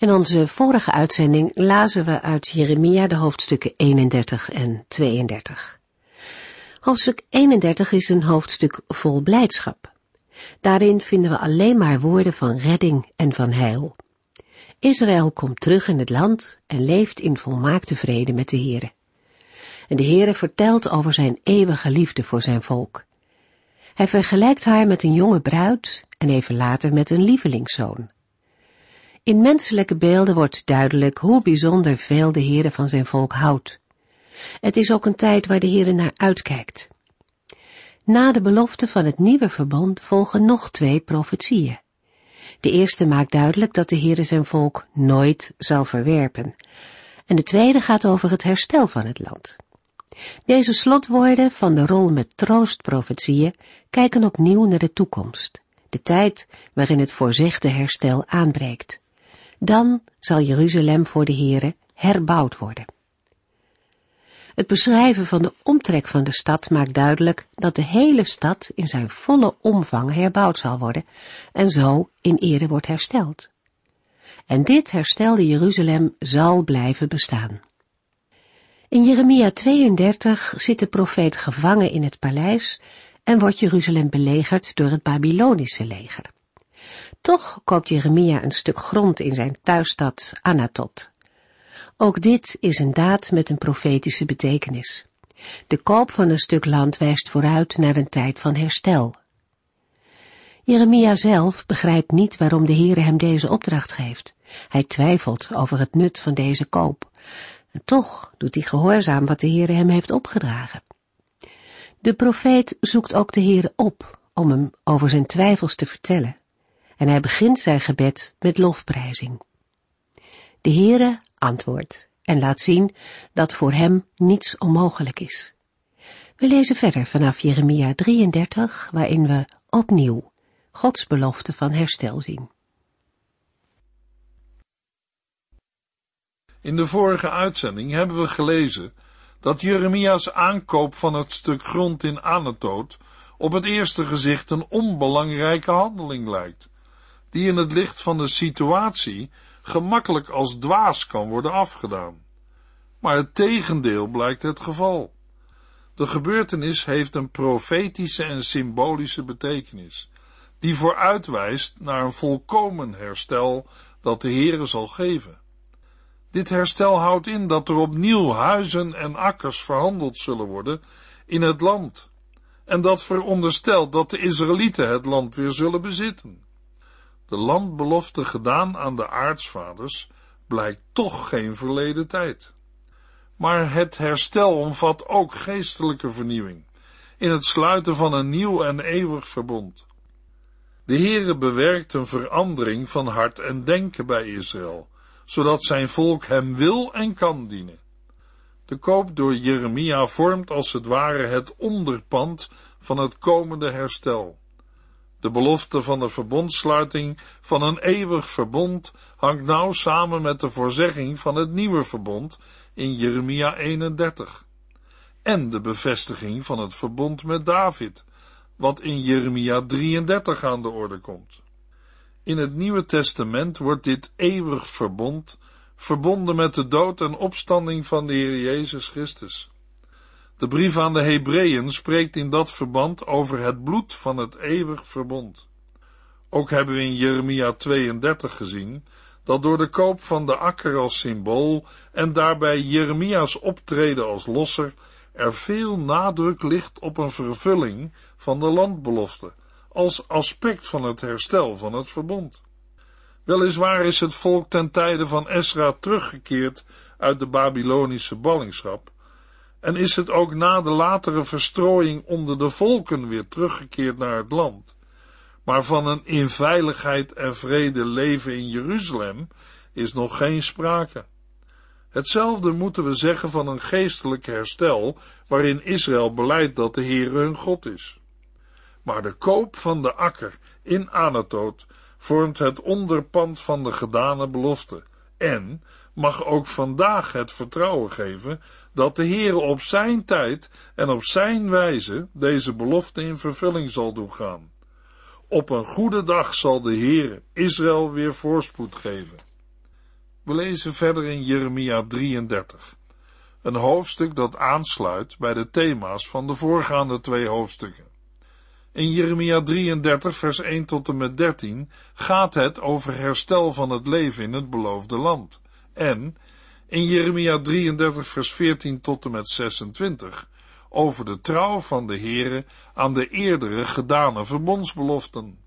In onze vorige uitzending lazen we uit Jeremia de hoofdstukken 31 en 32. Hoofdstuk 31 is een hoofdstuk vol blijdschap. Daarin vinden we alleen maar woorden van redding en van heil. Israël komt terug in het land en leeft in volmaakte vrede met de Heere. En de Heere vertelt over zijn eeuwige liefde voor zijn volk. Hij vergelijkt haar met een jonge bruid en even later met een lievelingszoon. In menselijke beelden wordt duidelijk hoe bijzonder veel de Heere van zijn volk houdt. Het is ook een tijd waar de Heere naar uitkijkt. Na de belofte van het nieuwe verbond volgen nog twee profetieën. De eerste maakt duidelijk dat de Heere zijn volk nooit zal verwerpen. En de tweede gaat over het herstel van het land. Deze slotwoorden van de rol met troostprofetieën kijken opnieuw naar de toekomst, de tijd waarin het voorzegde herstel aanbreekt. Dan zal Jeruzalem voor de Heere herbouwd worden. Het beschrijven van de omtrek van de stad maakt duidelijk dat de hele stad in zijn volle omvang herbouwd zal worden en zo in ere wordt hersteld. En dit herstelde Jeruzalem zal blijven bestaan. In Jeremia 32 zit de profeet gevangen in het paleis en wordt Jeruzalem belegerd door het Babylonische leger. Toch koopt Jeremia een stuk grond in zijn thuisstad Anatot. Ook dit is een daad met een profetische betekenis. De koop van een stuk land wijst vooruit naar een tijd van herstel. Jeremia zelf begrijpt niet waarom de Heere hem deze opdracht geeft. Hij twijfelt over het nut van deze koop. En toch doet hij gehoorzaam wat de Heere hem heeft opgedragen. De profeet zoekt ook de Heere op om hem over zijn twijfels te vertellen en hij begint zijn gebed met lofprijzing. De Heere antwoordt en laat zien dat voor hem niets onmogelijk is. We lezen verder vanaf Jeremia 33, waarin we opnieuw Gods belofte van herstel zien. In de vorige uitzending hebben we gelezen dat Jeremia's aankoop van het stuk grond in Anatoot op het eerste gezicht een onbelangrijke handeling lijkt die in het licht van de situatie gemakkelijk als dwaas kan worden afgedaan. Maar het tegendeel blijkt het geval. De gebeurtenis heeft een profetische en symbolische betekenis, die vooruitwijst naar een volkomen herstel dat de Heere zal geven. Dit herstel houdt in dat er opnieuw huizen en akkers verhandeld zullen worden in het land, en dat veronderstelt dat de Israëlieten het land weer zullen bezitten de landbelofte gedaan aan de aartsvaders, blijkt toch geen verleden tijd. Maar het herstel omvat ook geestelijke vernieuwing, in het sluiten van een nieuw en eeuwig verbond. De Heere bewerkt een verandering van hart en denken bij Israël, zodat zijn volk hem wil en kan dienen. De koop door Jeremia vormt als het ware het onderpand van het komende herstel. De belofte van de verbondsluiting van een eeuwig verbond hangt nauw samen met de voorzegging van het nieuwe verbond in Jeremia 31 en de bevestiging van het verbond met David, wat in Jeremia 33 aan de orde komt. In het Nieuwe Testament wordt dit eeuwig verbond verbonden met de dood en opstanding van de Heer Jezus Christus. De brief aan de Hebreeën spreekt in dat verband over het bloed van het eeuwig verbond. Ook hebben we in Jeremia 32 gezien dat door de koop van de akker als symbool en daarbij Jeremia's optreden als losser er veel nadruk ligt op een vervulling van de landbelofte als aspect van het herstel van het verbond. Weliswaar is het volk ten tijde van Esra teruggekeerd uit de Babylonische ballingschap, en is het ook na de latere verstrooiing onder de volken weer teruggekeerd naar het land. Maar van een in veiligheid en vrede leven in Jeruzalem is nog geen sprake. Hetzelfde moeten we zeggen van een geestelijk herstel, waarin Israël beleidt dat de Heere hun God is. Maar de koop van de akker in Anatoot vormt het onderpand van de gedane belofte en mag ook vandaag het vertrouwen geven dat de Heere op zijn tijd en op zijn wijze deze belofte in vervulling zal doen gaan. Op een goede dag zal de Heere Israël weer voorspoed geven. We lezen verder in Jeremia 33, een hoofdstuk dat aansluit bij de thema's van de voorgaande twee hoofdstukken. In Jeremia 33, vers 1 tot en met 13 gaat het over herstel van het leven in het beloofde land. En in Jeremia 33, vers 14 tot en met 26 over de trouw van de Heere aan de eerdere gedane verbondsbeloften.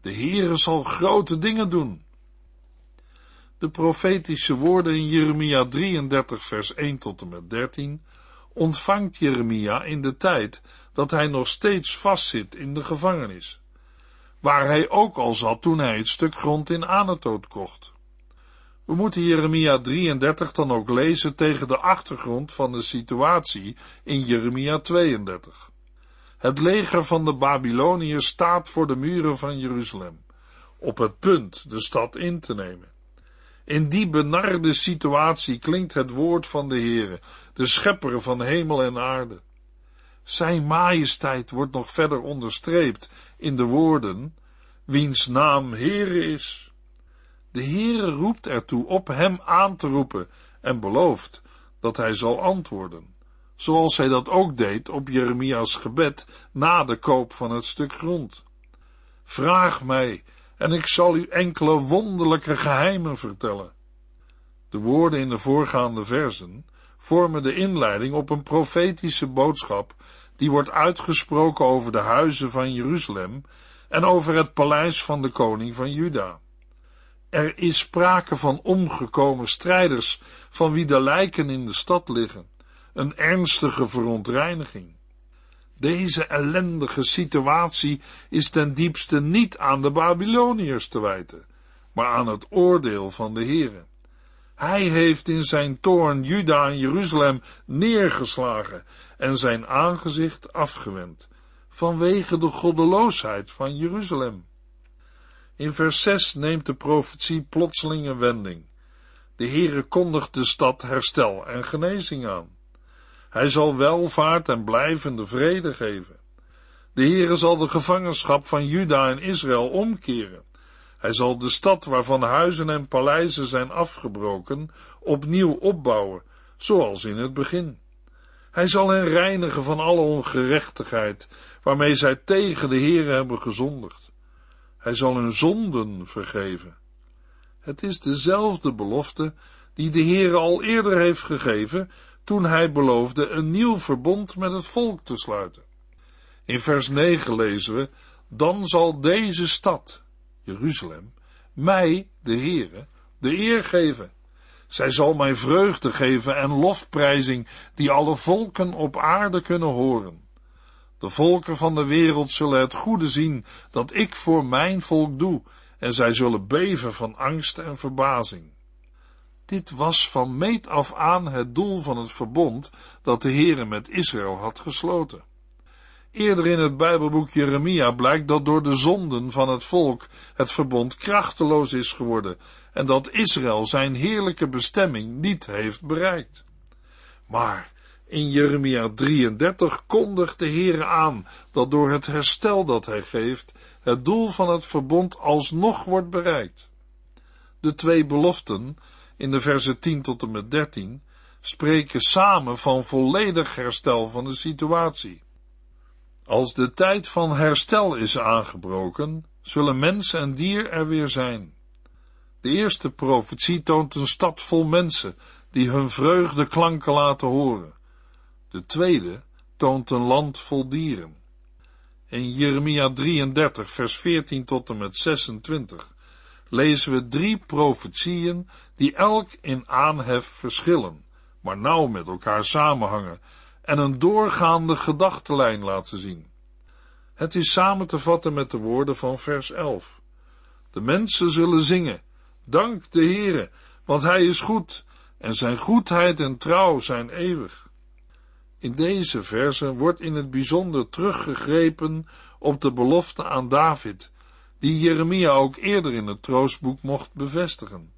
De Heere zal grote dingen doen. De profetische woorden in Jeremia 33, vers 1 tot en met 13 ontvangt Jeremia in de tijd dat hij nog steeds vastzit in de gevangenis, waar hij ook al zat toen hij het stuk grond in Anatoot kocht. We moeten Jeremia 33 dan ook lezen tegen de achtergrond van de situatie in Jeremia 32. Het leger van de Babyloniërs staat voor de muren van Jeruzalem, op het punt de stad in te nemen. In die benarde situatie klinkt het woord van de Heere, de schepper van hemel en aarde. Zijn majesteit wordt nog verder onderstreept in de woorden, wiens naam Heere is. De Heere roept ertoe op hem aan te roepen en belooft dat hij zal antwoorden, zoals hij dat ook deed op Jeremia's gebed na de koop van het stuk grond. Vraag mij en ik zal u enkele wonderlijke geheimen vertellen. De woorden in de voorgaande versen vormen de inleiding op een profetische boodschap die wordt uitgesproken over de huizen van Jeruzalem en over het paleis van de koning van Juda. Er is sprake van omgekomen strijders van wie de lijken in de stad liggen, een ernstige verontreiniging. Deze ellendige situatie is ten diepste niet aan de Babyloniërs te wijten, maar aan het oordeel van de Heere. Hij heeft in zijn toorn Juda en Jeruzalem neergeslagen en zijn aangezicht afgewend, vanwege de goddeloosheid van Jeruzalem. In vers 6 neemt de profetie plotseling een wending. De Heere kondigt de stad herstel en genezing aan. Hij zal welvaart en blijvende vrede geven. De Heere zal de gevangenschap van Juda en Israël omkeren. Hij zal de stad waarvan huizen en paleizen zijn afgebroken, opnieuw opbouwen, zoals in het begin. Hij zal hen reinigen van alle ongerechtigheid, waarmee zij tegen de Heere hebben gezondigd. Hij zal hun zonden vergeven. Het is dezelfde belofte die de Heere al eerder heeft gegeven, toen hij beloofde een nieuw verbond met het volk te sluiten. In vers 9 lezen we, dan zal deze stad, Jeruzalem, mij, de Heere, de eer geven. Zij zal mij vreugde geven en lofprijzing, die alle volken op aarde kunnen horen. De volken van de wereld zullen het goede zien dat ik voor mijn volk doe, en zij zullen beven van angst en verbazing. Dit was van meet af aan het doel van het verbond dat de Heere met Israël had gesloten. Eerder in het Bijbelboek Jeremia blijkt dat door de zonden van het volk het verbond krachteloos is geworden en dat Israël zijn heerlijke bestemming niet heeft bereikt. Maar in Jeremia 33 kondigt de Heere aan dat door het herstel dat hij geeft, het doel van het verbond alsnog wordt bereikt. De twee beloften, in de versen 10 tot en met 13, spreken samen van volledig herstel van de situatie. Als de tijd van herstel is aangebroken, zullen mens en dier er weer zijn. De eerste profetie toont een stad vol mensen die hun vreugde klanken laten horen. De tweede toont een land vol dieren. In Jeremia 33, vers 14 tot en met 26 lezen we drie profetieën die elk in aanhef verschillen, maar nauw met elkaar samenhangen en een doorgaande gedachtenlijn laten zien. Het is samen te vatten met de woorden van vers 11. De mensen zullen zingen, dank de Heere, want hij is goed en zijn goedheid en trouw zijn eeuwig. In deze verse wordt in het bijzonder teruggegrepen op de belofte aan David, die Jeremia ook eerder in het troostboek mocht bevestigen.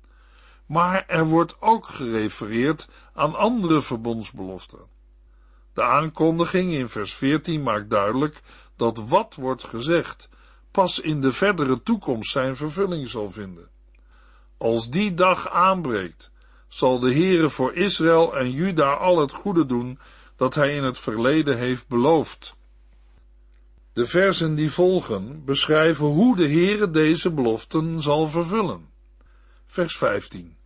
Maar er wordt ook gerefereerd aan andere verbondsbeloften. De aankondiging in vers 14 maakt duidelijk dat wat wordt gezegd pas in de verdere toekomst zijn vervulling zal vinden. Als die dag aanbreekt, zal de Heere voor Israël en Juda al het goede doen dat hij in het verleden heeft beloofd. De versen die volgen beschrijven hoe de Heere deze beloften zal vervullen. Vers 15.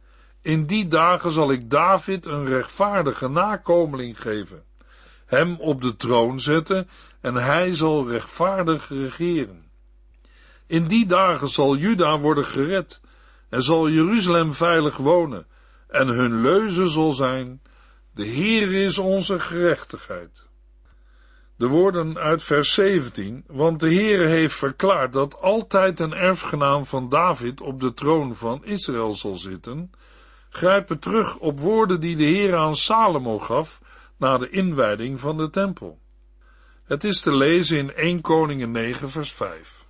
In die dagen zal ik David een rechtvaardige nakomeling geven, hem op de troon zetten en hij zal rechtvaardig regeren. In die dagen zal Juda worden gered en zal Jeruzalem veilig wonen en hun leuze zal zijn, de Heer is onze gerechtigheid. De woorden uit vers 17, want de Heere heeft verklaard dat altijd een erfgenaam van David op de troon van Israël zal zitten, grijpen terug op woorden die de Heer aan Salomo gaf na de inwijding van de tempel. Het is te lezen in 1 Koningen 9 vers 5.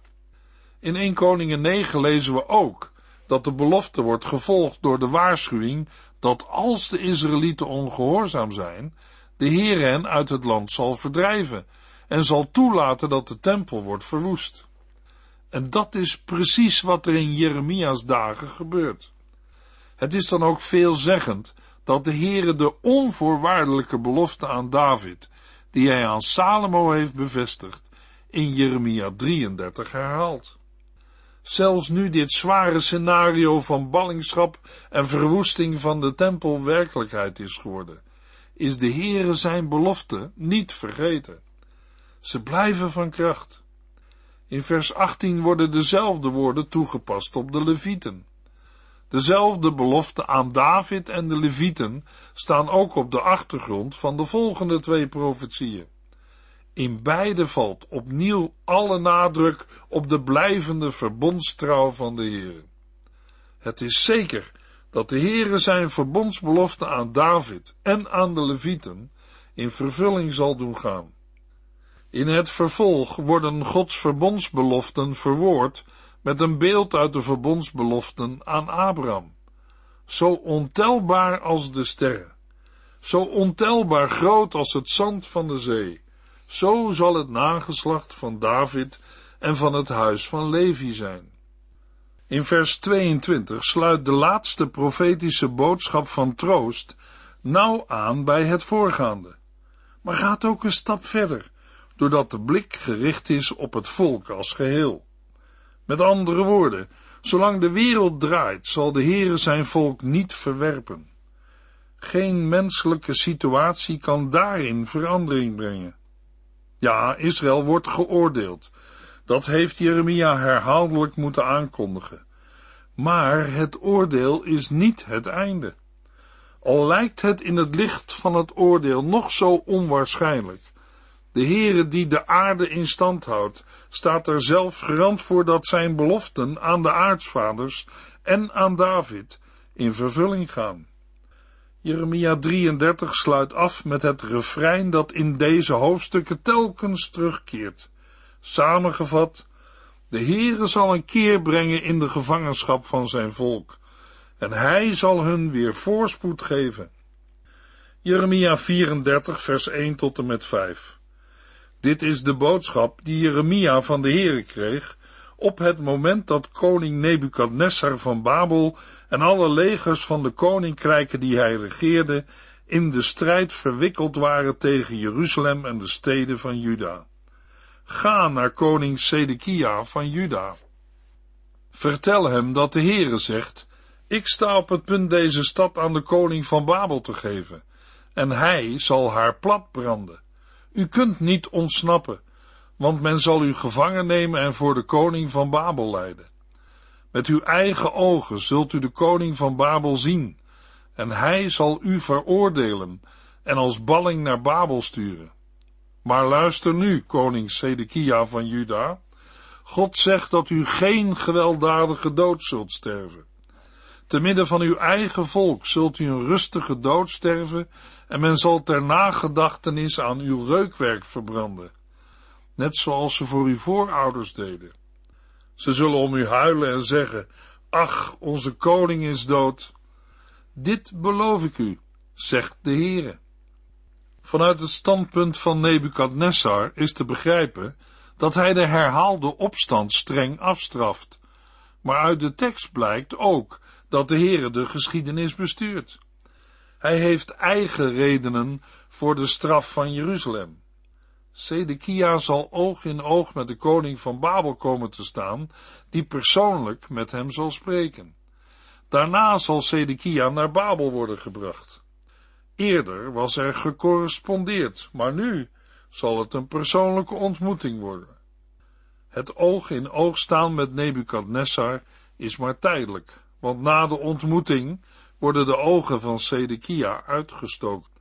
In 1 Koningen 9 lezen we ook dat de belofte wordt gevolgd door de waarschuwing dat als de Israëlieten ongehoorzaam zijn, de Heer hen uit het land zal verdrijven en zal toelaten dat de tempel wordt verwoest. En dat is precies wat er in Jeremia's dagen gebeurt. Het is dan ook veelzeggend dat de Heere de onvoorwaardelijke belofte aan David, die hij aan Salomo heeft bevestigd, in Jeremia 33 herhaalt. Zelfs nu dit zware scenario van ballingschap en verwoesting van de tempel werkelijkheid is geworden, is de Heere zijn belofte niet vergeten. Ze blijven van kracht. In vers 18 worden dezelfde woorden toegepast op de Levieten. Dezelfde belofte aan David en de Levieten staan ook op de achtergrond van de volgende twee profetieën. In beide valt opnieuw alle nadruk op de blijvende verbondstrouw van de Heer. Het is zeker dat de Heere zijn verbondsbelofte aan David en aan de Levieten in vervulling zal doen gaan. In het vervolg worden Gods verbondsbeloften verwoord met een beeld uit de verbondsbeloften aan Abraham. Zo ontelbaar als de sterren, zo ontelbaar groot als het zand van de zee, zo zal het nageslacht van David en van het huis van Levi zijn. In vers 22 sluit de laatste profetische boodschap van troost nauw aan bij het voorgaande, maar gaat ook een stap verder, doordat de blik gericht is op het volk als geheel. Met andere woorden, zolang de wereld draait, zal de Heere zijn volk niet verwerpen. Geen menselijke situatie kan daarin verandering brengen. Ja, Israël wordt geoordeeld. Dat heeft Jeremia herhaaldelijk moeten aankondigen. Maar het oordeel is niet het einde. Al lijkt het in het licht van het oordeel nog zo onwaarschijnlijk, de Heere die de aarde in stand houdt, staat er zelf garant voor dat zijn beloften aan de aartsvaders en aan David in vervulling gaan. Jeremia 33 sluit af met het refrein dat in deze hoofdstukken telkens terugkeert. Samengevat, de Heere zal een keer brengen in de gevangenschap van zijn volk, en hij zal hun weer voorspoed geven. Jeremia 34 vers 1 tot en met 5 dit is de boodschap die Jeremia van de Heere kreeg op het moment dat koning Nebukadnessar van Babel en alle legers van de koninkrijken die hij regeerde in de strijd verwikkeld waren tegen Jeruzalem en de steden van Juda. Ga naar koning Sedekia van Juda. Vertel hem dat de Heere zegt, ik sta op het punt deze stad aan de koning van Babel te geven, en hij zal haar plat branden. U kunt niet ontsnappen, want men zal u gevangen nemen en voor de koning van Babel leiden. Met uw eigen ogen zult u de koning van Babel zien, en hij zal u veroordelen en als balling naar Babel sturen. Maar luister nu, koning Sedekia van Juda. God zegt dat u geen gewelddadige dood zult sterven. Te midden van uw eigen volk zult u een rustige dood sterven en men zal ter nagedachtenis aan uw reukwerk verbranden, net zoals ze voor uw voorouders deden. Ze zullen om u huilen en zeggen, ach, onze koning is dood. Dit beloof ik u, zegt de Heere. Vanuit het standpunt van Nebukadnessar is te begrijpen dat hij de herhaalde opstand streng afstraft. Maar uit de tekst blijkt ook dat de Heere de geschiedenis bestuurt. Hij heeft eigen redenen voor de straf van Jeruzalem. Sedekia zal oog in oog met de koning van Babel komen te staan, die persoonlijk met hem zal spreken. Daarna zal Sedekia naar Babel worden gebracht. Eerder was er gecorrespondeerd, maar nu zal het een persoonlijke ontmoeting worden. Het oog in oog staan met Nebukadnessar is maar tijdelijk, want na de ontmoeting worden de ogen van Sedekia uitgestoken.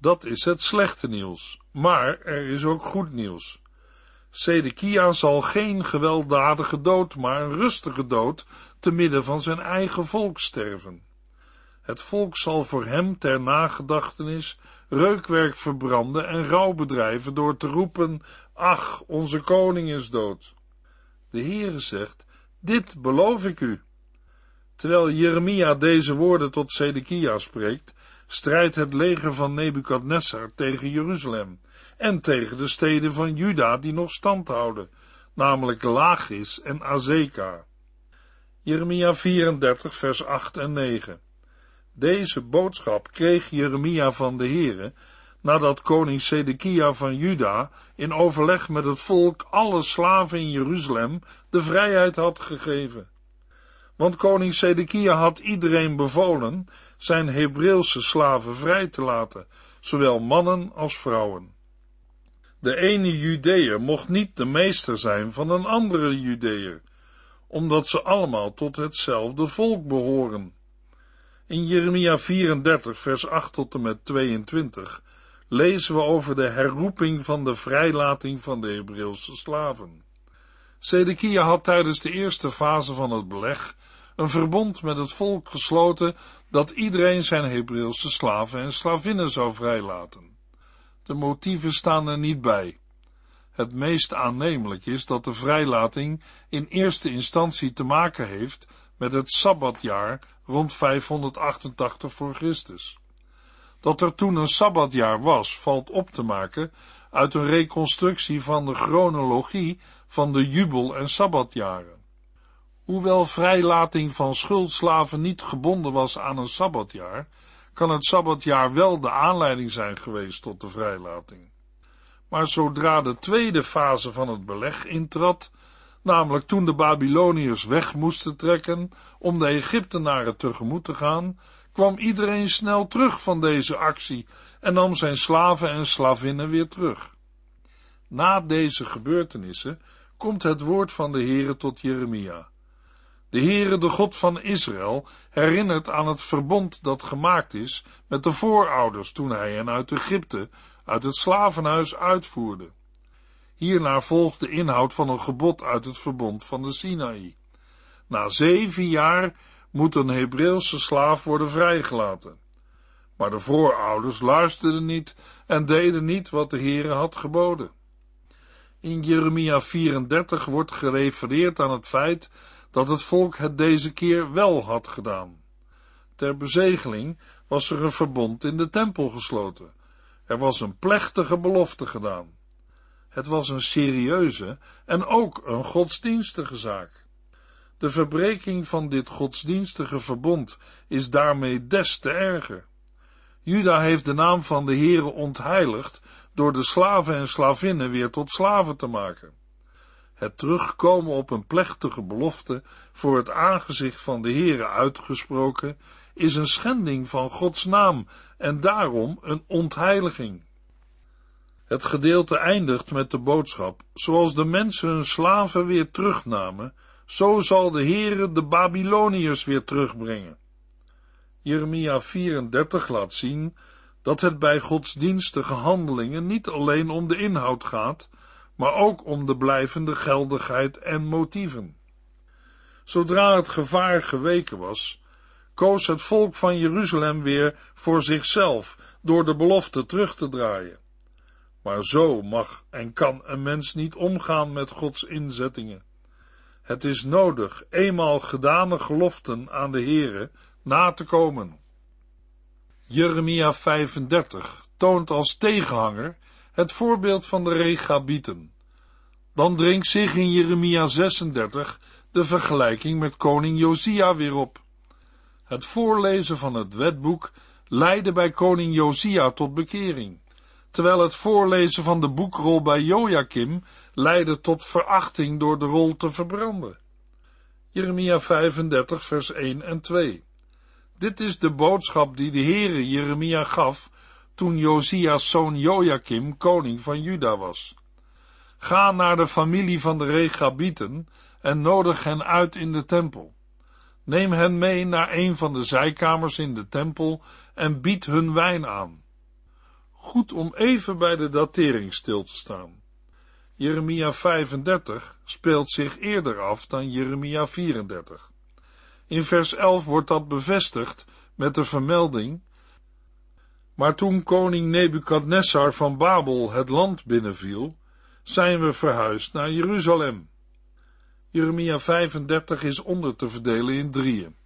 Dat is het slechte nieuws, maar er is ook goed nieuws. Sedekia zal geen gewelddadige dood, maar een rustige dood te midden van zijn eigen volk sterven. Het volk zal voor hem ter nagedachtenis reukwerk verbranden en rouw bedrijven door te roepen, ach, onze koning is dood. De Heere zegt, dit beloof ik u. Terwijl Jeremia deze woorden tot Sedekia spreekt, strijdt het leger van Nebukadnessar tegen Jeruzalem en tegen de steden van Juda die nog stand houden, namelijk Lachis en Azeka. Jeremia 34 vers 8 en 9 Deze boodschap kreeg Jeremia van de Heere, nadat koning Sedekia van Juda in overleg met het volk alle slaven in Jeruzalem de vrijheid had gegeven. Want koning Sedekia had iedereen bevolen zijn Hebreeuwse slaven vrij te laten, zowel mannen als vrouwen. De ene Judeër mocht niet de meester zijn van een andere Judeër, omdat ze allemaal tot hetzelfde volk behoren. In Jeremia 34, vers 8 tot en met 22 lezen we over de herroeping van de vrijlating van de Hebreeuwse slaven. Sedekia had tijdens de eerste fase van het beleg een verbond met het volk gesloten dat iedereen zijn Hebreeuwse slaven en slavinnen zou vrijlaten. De motieven staan er niet bij. Het meest aannemelijk is dat de vrijlating in eerste instantie te maken heeft met het Sabbatjaar rond 588 voor Christus. Dat er toen een Sabbatjaar was, valt op te maken uit een reconstructie van de chronologie van de jubel- en Sabbatjaren. Hoewel vrijlating van schuldslaven niet gebonden was aan een sabbatjaar, kan het sabbatjaar wel de aanleiding zijn geweest tot de vrijlating. Maar zodra de tweede fase van het beleg intrad, namelijk toen de Babyloniërs weg moesten trekken om de Egyptenaren tegemoet te gaan, kwam iedereen snel terug van deze actie en nam zijn slaven en slavinnen weer terug. Na deze gebeurtenissen komt het woord van de Heere tot Jeremia. De Heere, de God van Israël, herinnert aan het verbond dat gemaakt is met de voorouders toen hij hen uit Egypte, uit het slavenhuis uitvoerde. Hierna volgt de inhoud van een gebod uit het verbond van de Sinaï. Na zeven jaar moet een Hebreeuwse slaaf worden vrijgelaten. Maar de voorouders luisterden niet en deden niet wat de Heere had geboden. In Jeremia 34 wordt gerefereerd aan het feit dat het volk het deze keer wel had gedaan. Ter bezegeling was er een verbond in de tempel gesloten. Er was een plechtige belofte gedaan. Het was een serieuze en ook een godsdienstige zaak. De verbreking van dit godsdienstige verbond is daarmee des te erger. Juda heeft de naam van de Heere ontheiligd door de slaven en slavinnen weer tot slaven te maken. Het terugkomen op een plechtige belofte voor het aangezicht van de Heere uitgesproken, is een schending van Gods naam en daarom een ontheiliging. Het gedeelte eindigt met de boodschap, zoals de mensen hun slaven weer terugnamen, zo zal de Heere de Babyloniërs weer terugbrengen. Jeremia 34 laat zien dat het bij godsdienstige handelingen niet alleen om de inhoud gaat, maar ook om de blijvende geldigheid en motieven. Zodra het gevaar geweken was, koos het volk van Jeruzalem weer voor zichzelf door de belofte terug te draaien. Maar zo mag en kan een mens niet omgaan met Gods inzettingen. Het is nodig eenmaal gedane geloften aan de Heere na te komen. Jeremia 35 toont als tegenhanger het voorbeeld van de Regabieten. Dan dringt zich in Jeremia 36 de vergelijking met koning Josia weer op. Het voorlezen van het wetboek leidde bij koning Josia tot bekering, terwijl het voorlezen van de boekrol bij Joachim leidde tot verachting door de rol te verbranden. Jeremia 35 vers 1 en 2 Dit is de boodschap die de Heere Jeremia gaf toen Josia's zoon Joachim koning van Juda was. Ga naar de familie van de Regabieten en nodig hen uit in de tempel. Neem hen mee naar een van de zijkamers in de tempel en bied hun wijn aan. Goed om even bij de datering stil te staan. Jeremia 35 speelt zich eerder af dan Jeremia 34. In vers 11 wordt dat bevestigd met de vermelding maar toen koning Nebukadnessar van Babel het land binnenviel, zijn we verhuisd naar Jeruzalem. Jeremia 35 is onder te verdelen in drieën.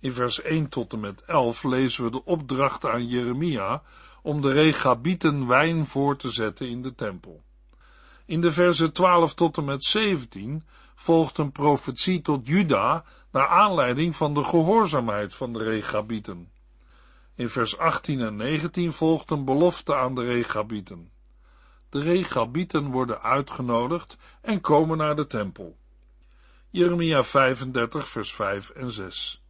In vers 1 tot en met 11 lezen we de opdracht aan Jeremia om de regabieten wijn voor te zetten in de tempel. In de versen 12 tot en met 17 volgt een profetie tot Juda naar aanleiding van de gehoorzaamheid van de regabieten. In vers 18 en 19 volgt een belofte aan de regabieten. De regabieten worden uitgenodigd en komen naar de tempel. Jeremia 35 vers 5 en 6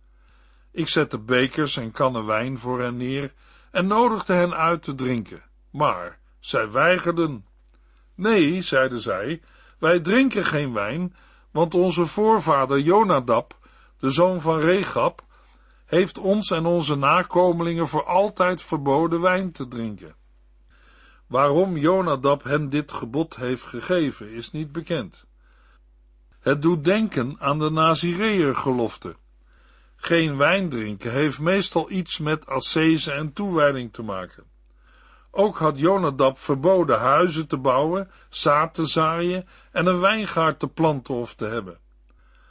Ik zette bekers en kannen wijn voor hen neer en nodigde hen uit te drinken, maar zij weigerden. Nee, zeiden zij, wij drinken geen wijn, want onze voorvader Jonadab, de zoon van Regab, heeft ons en onze nakomelingen voor altijd verboden wijn te drinken. Waarom Jonadab hen dit gebod heeft gegeven, is niet bekend. Het doet denken aan de Nazireër-gelofte. Geen wijn drinken heeft meestal iets met ascese en toewijding te maken. Ook had Jonadab verboden huizen te bouwen, zaad te zaaien en een wijngaard te planten of te hebben.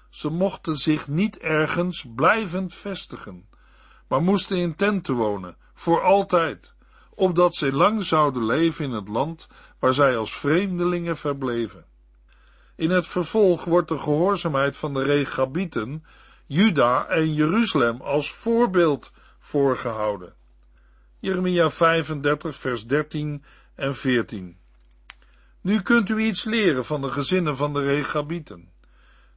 Ze mochten zich niet ergens blijvend vestigen, maar moesten in tenten wonen, voor altijd, opdat zij lang zouden leven in het land waar zij als vreemdelingen verbleven. In het vervolg wordt de gehoorzaamheid van de Regabieten, Juda en Jeruzalem als voorbeeld voorgehouden. Jeremia 35 vers 13 en 14 Nu kunt u iets leren van de gezinnen van de Regabieten.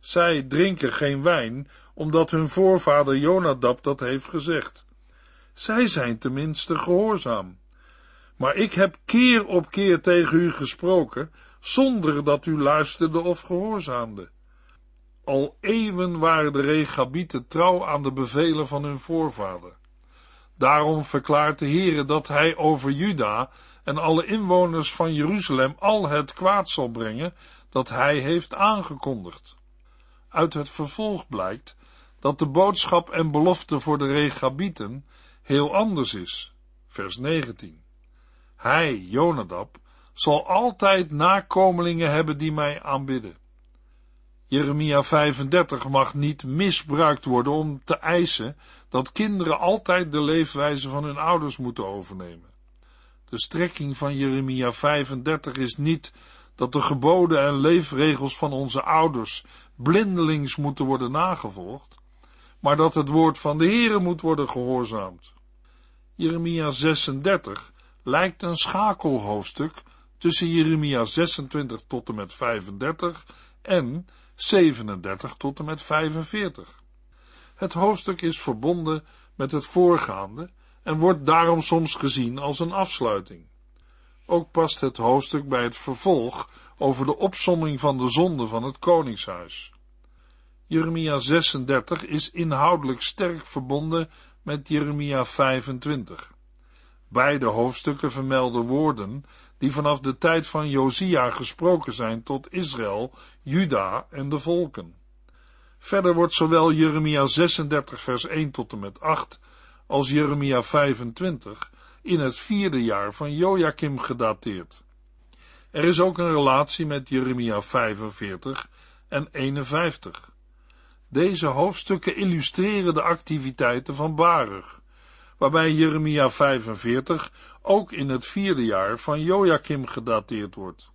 Zij drinken geen wijn, omdat hun voorvader Jonadab dat heeft gezegd. Zij zijn tenminste gehoorzaam. Maar ik heb keer op keer tegen u gesproken, zonder dat u luisterde of gehoorzaamde. Al eeuwen waren de Regabieten trouw aan de bevelen van hun voorvader. Daarom verklaart de Heere dat hij over Juda en alle inwoners van Jeruzalem al het kwaad zal brengen dat hij heeft aangekondigd. Uit het vervolg blijkt dat de boodschap en belofte voor de Regabieten heel anders is. Vers 19. Hij, Jonadab, zal altijd nakomelingen hebben die mij aanbidden. Jeremia 35 mag niet misbruikt worden om te eisen dat kinderen altijd de leefwijze van hun ouders moeten overnemen. De strekking van Jeremia 35 is niet dat de geboden en leefregels van onze ouders blindelings moeten worden nagevolgd, maar dat het woord van de Heere moet worden gehoorzaamd. Jeremia 36 lijkt een schakelhoofdstuk tussen Jeremia 26 tot en met 35 en 37 tot en met 45. Het hoofdstuk is verbonden met het voorgaande en wordt daarom soms gezien als een afsluiting. Ook past het hoofdstuk bij het vervolg over de opsomming van de zonde van het koningshuis. Jeremia 36 is inhoudelijk sterk verbonden met Jeremia 25. Beide hoofdstukken vermelden woorden die vanaf de tijd van Josia gesproken zijn tot Israël, Juda en de volken. Verder wordt zowel Jeremia 36 vers 1 tot en met 8 als Jeremia 25 in het vierde jaar van Joachim gedateerd. Er is ook een relatie met Jeremia 45 en 51. Deze hoofdstukken illustreren de activiteiten van Baruch, waarbij Jeremia 45 ook in het vierde jaar van Joachim gedateerd wordt.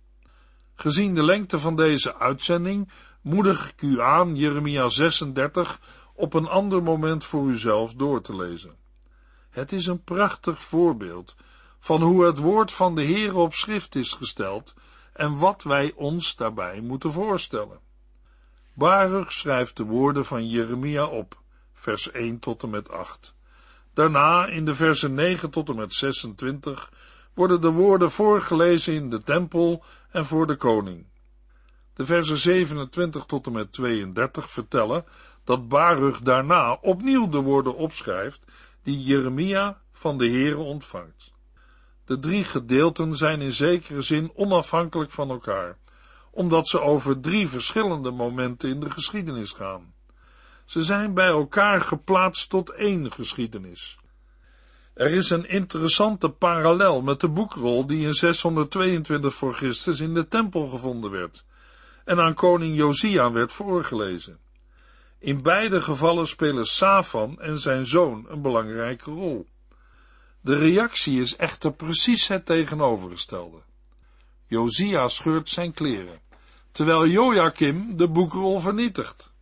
Gezien de lengte van deze uitzending moedig ik u aan Jeremia 36 op een ander moment voor uzelf door te lezen. Het is een prachtig voorbeeld van hoe het woord van de Heer op schrift is gesteld en wat wij ons daarbij moeten voorstellen. Baruch schrijft de woorden van Jeremia op, vers 1 tot en met 8. Daarna, in de versen 9 tot en met 26, worden de woorden voorgelezen in de tempel en voor de koning. De versen 27 tot en met 32 vertellen dat Baruch daarna opnieuw de woorden opschrijft die Jeremia van de Heere ontvangt. De drie gedeelten zijn in zekere zin onafhankelijk van elkaar, omdat ze over drie verschillende momenten in de geschiedenis gaan. Ze zijn bij elkaar geplaatst tot één geschiedenis. Er is een interessante parallel met de boekrol die in 622 voor Christus in de tempel gevonden werd en aan koning Josia werd voorgelezen. In beide gevallen spelen Safan en zijn zoon een belangrijke rol. De reactie is echter precies het tegenovergestelde. Josia scheurt zijn kleren, terwijl Joachim de boekrol vernietigt.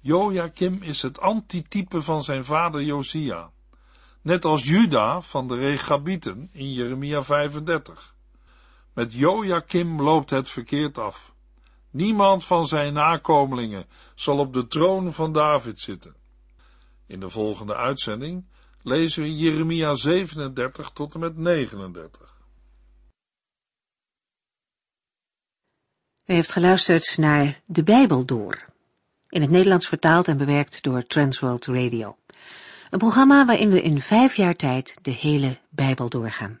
Joachim is het antitype van zijn vader Josia, net als Juda van de Regabieten in Jeremia 35. Met Joachim loopt het verkeerd af. Niemand van zijn nakomelingen zal op de troon van David zitten. In de volgende uitzending lezen we Jeremia 37 tot en met 39. U heeft geluisterd naar De Bijbel Door, in het Nederlands vertaald en bewerkt door Transworld Radio. Een programma waarin we in vijf jaar tijd de hele Bijbel doorgaan.